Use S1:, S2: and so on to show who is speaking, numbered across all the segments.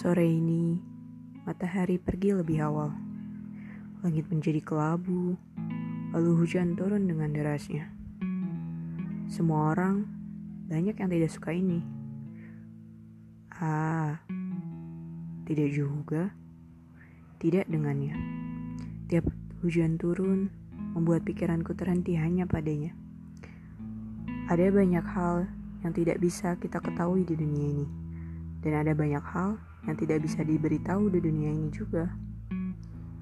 S1: Sore ini, matahari pergi lebih awal. Langit menjadi kelabu, lalu hujan turun dengan derasnya. Semua orang banyak yang tidak suka ini. Ah, tidak juga. Tidak dengannya. Tiap hujan turun, membuat pikiranku terhenti hanya padanya. Ada banyak hal yang tidak bisa kita ketahui di dunia ini. Dan ada banyak hal yang tidak bisa diberitahu di dunia ini juga.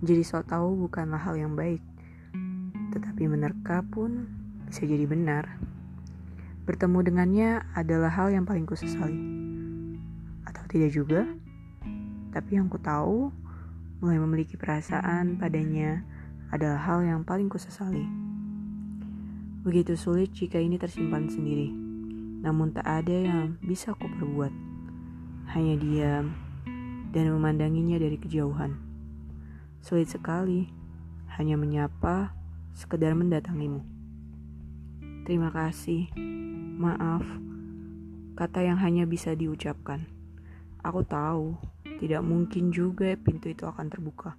S1: Jadi so tahu bukanlah hal yang baik, tetapi menerka pun bisa jadi benar. Bertemu dengannya adalah hal yang paling kusesali. Atau tidak juga, tapi yang ku tahu mulai memiliki perasaan padanya adalah hal yang paling kusesali. Begitu sulit jika ini tersimpan sendiri, namun tak ada yang bisa ku perbuat. Hanya diam, dan memandanginya dari kejauhan. Sulit sekali, hanya menyapa, sekedar mendatangimu. Terima kasih, maaf, kata yang hanya bisa diucapkan. Aku tahu, tidak mungkin juga pintu itu akan terbuka.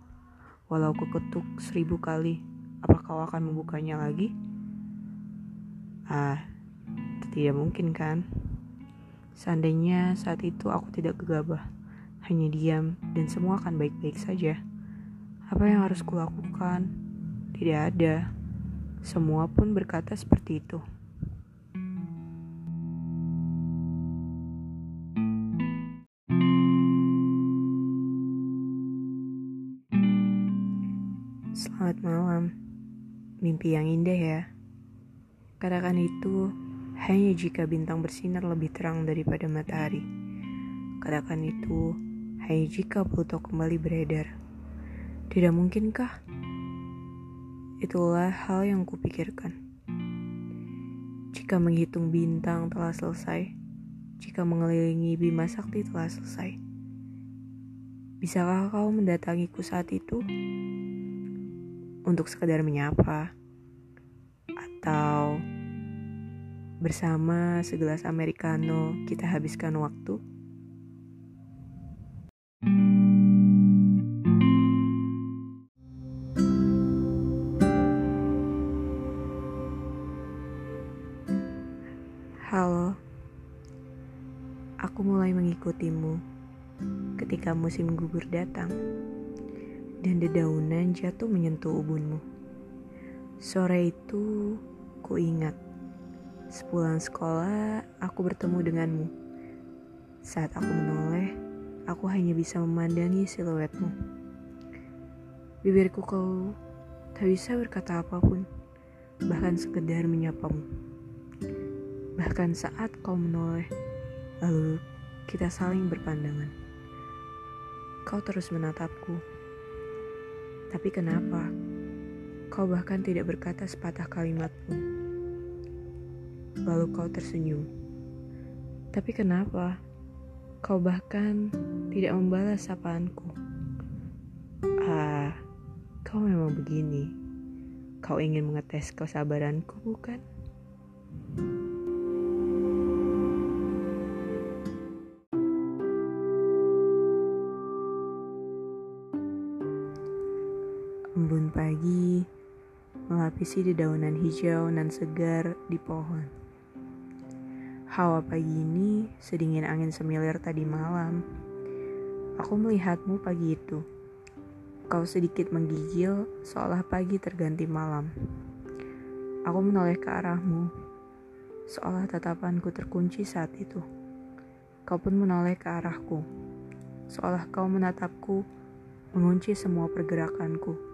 S1: Walau ketuk seribu kali, apa kau akan membukanya lagi? Ah, tidak mungkin kan? Seandainya saat itu aku tidak gegabah hanya diam dan semua akan baik-baik saja. Apa yang harus kulakukan? Tidak ada. Semua pun berkata seperti itu. Selamat malam. Mimpi yang indah ya. Katakan itu hanya jika bintang bersinar lebih terang daripada matahari. Katakan itu Hai jika Pluto kembali beredar. Tidak mungkinkah? Itulah hal yang kupikirkan. Jika menghitung bintang telah selesai, jika mengelilingi Bima Sakti telah selesai, bisakah kau mendatangiku saat itu? Untuk sekedar menyapa, atau bersama segelas americano kita habiskan waktu? Halo, aku mulai mengikutimu ketika musim gugur datang dan dedaunan jatuh menyentuh ubunmu. Sore itu ku ingat, sepulang sekolah aku bertemu denganmu. Saat aku menoleh, aku hanya bisa memandangi siluetmu. Bibirku kau tak bisa berkata apa pun, bahkan sekedar menyapamu. Bahkan saat kau menoleh, lalu kita saling berpandangan. Kau terus menatapku. Tapi kenapa? Kau bahkan tidak berkata sepatah kalimat pun. Lalu kau tersenyum. Tapi kenapa? Kau bahkan tidak membalas sapaanku. Ah, kau memang begini. Kau ingin mengetes kesabaranku, bukan? Embun pagi melapisi dedaunan hijau nan segar di pohon. Hawa pagi ini sedingin angin semilir tadi malam. Aku melihatmu pagi itu. Kau sedikit menggigil seolah pagi terganti malam. Aku menoleh ke arahmu, seolah tatapanku terkunci saat itu. Kau pun menoleh ke arahku, seolah kau menatapku, mengunci semua pergerakanku.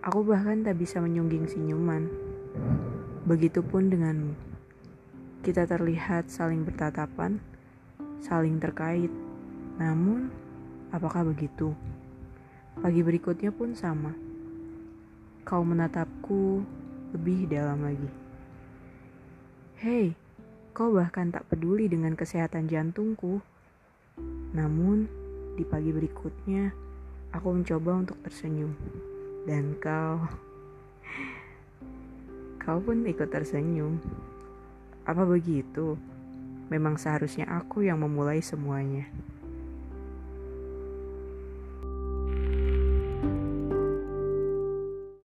S1: Aku bahkan tak bisa menyungging senyuman. Begitupun denganmu. Kita terlihat saling bertatapan, saling terkait. Namun, apakah begitu? Pagi berikutnya pun sama. Kau menatapku lebih dalam lagi. Hei, kau bahkan tak peduli dengan kesehatan jantungku. Namun, di pagi berikutnya, aku mencoba untuk tersenyum dan kau kau pun ikut tersenyum. Apa begitu? Memang seharusnya aku yang memulai semuanya.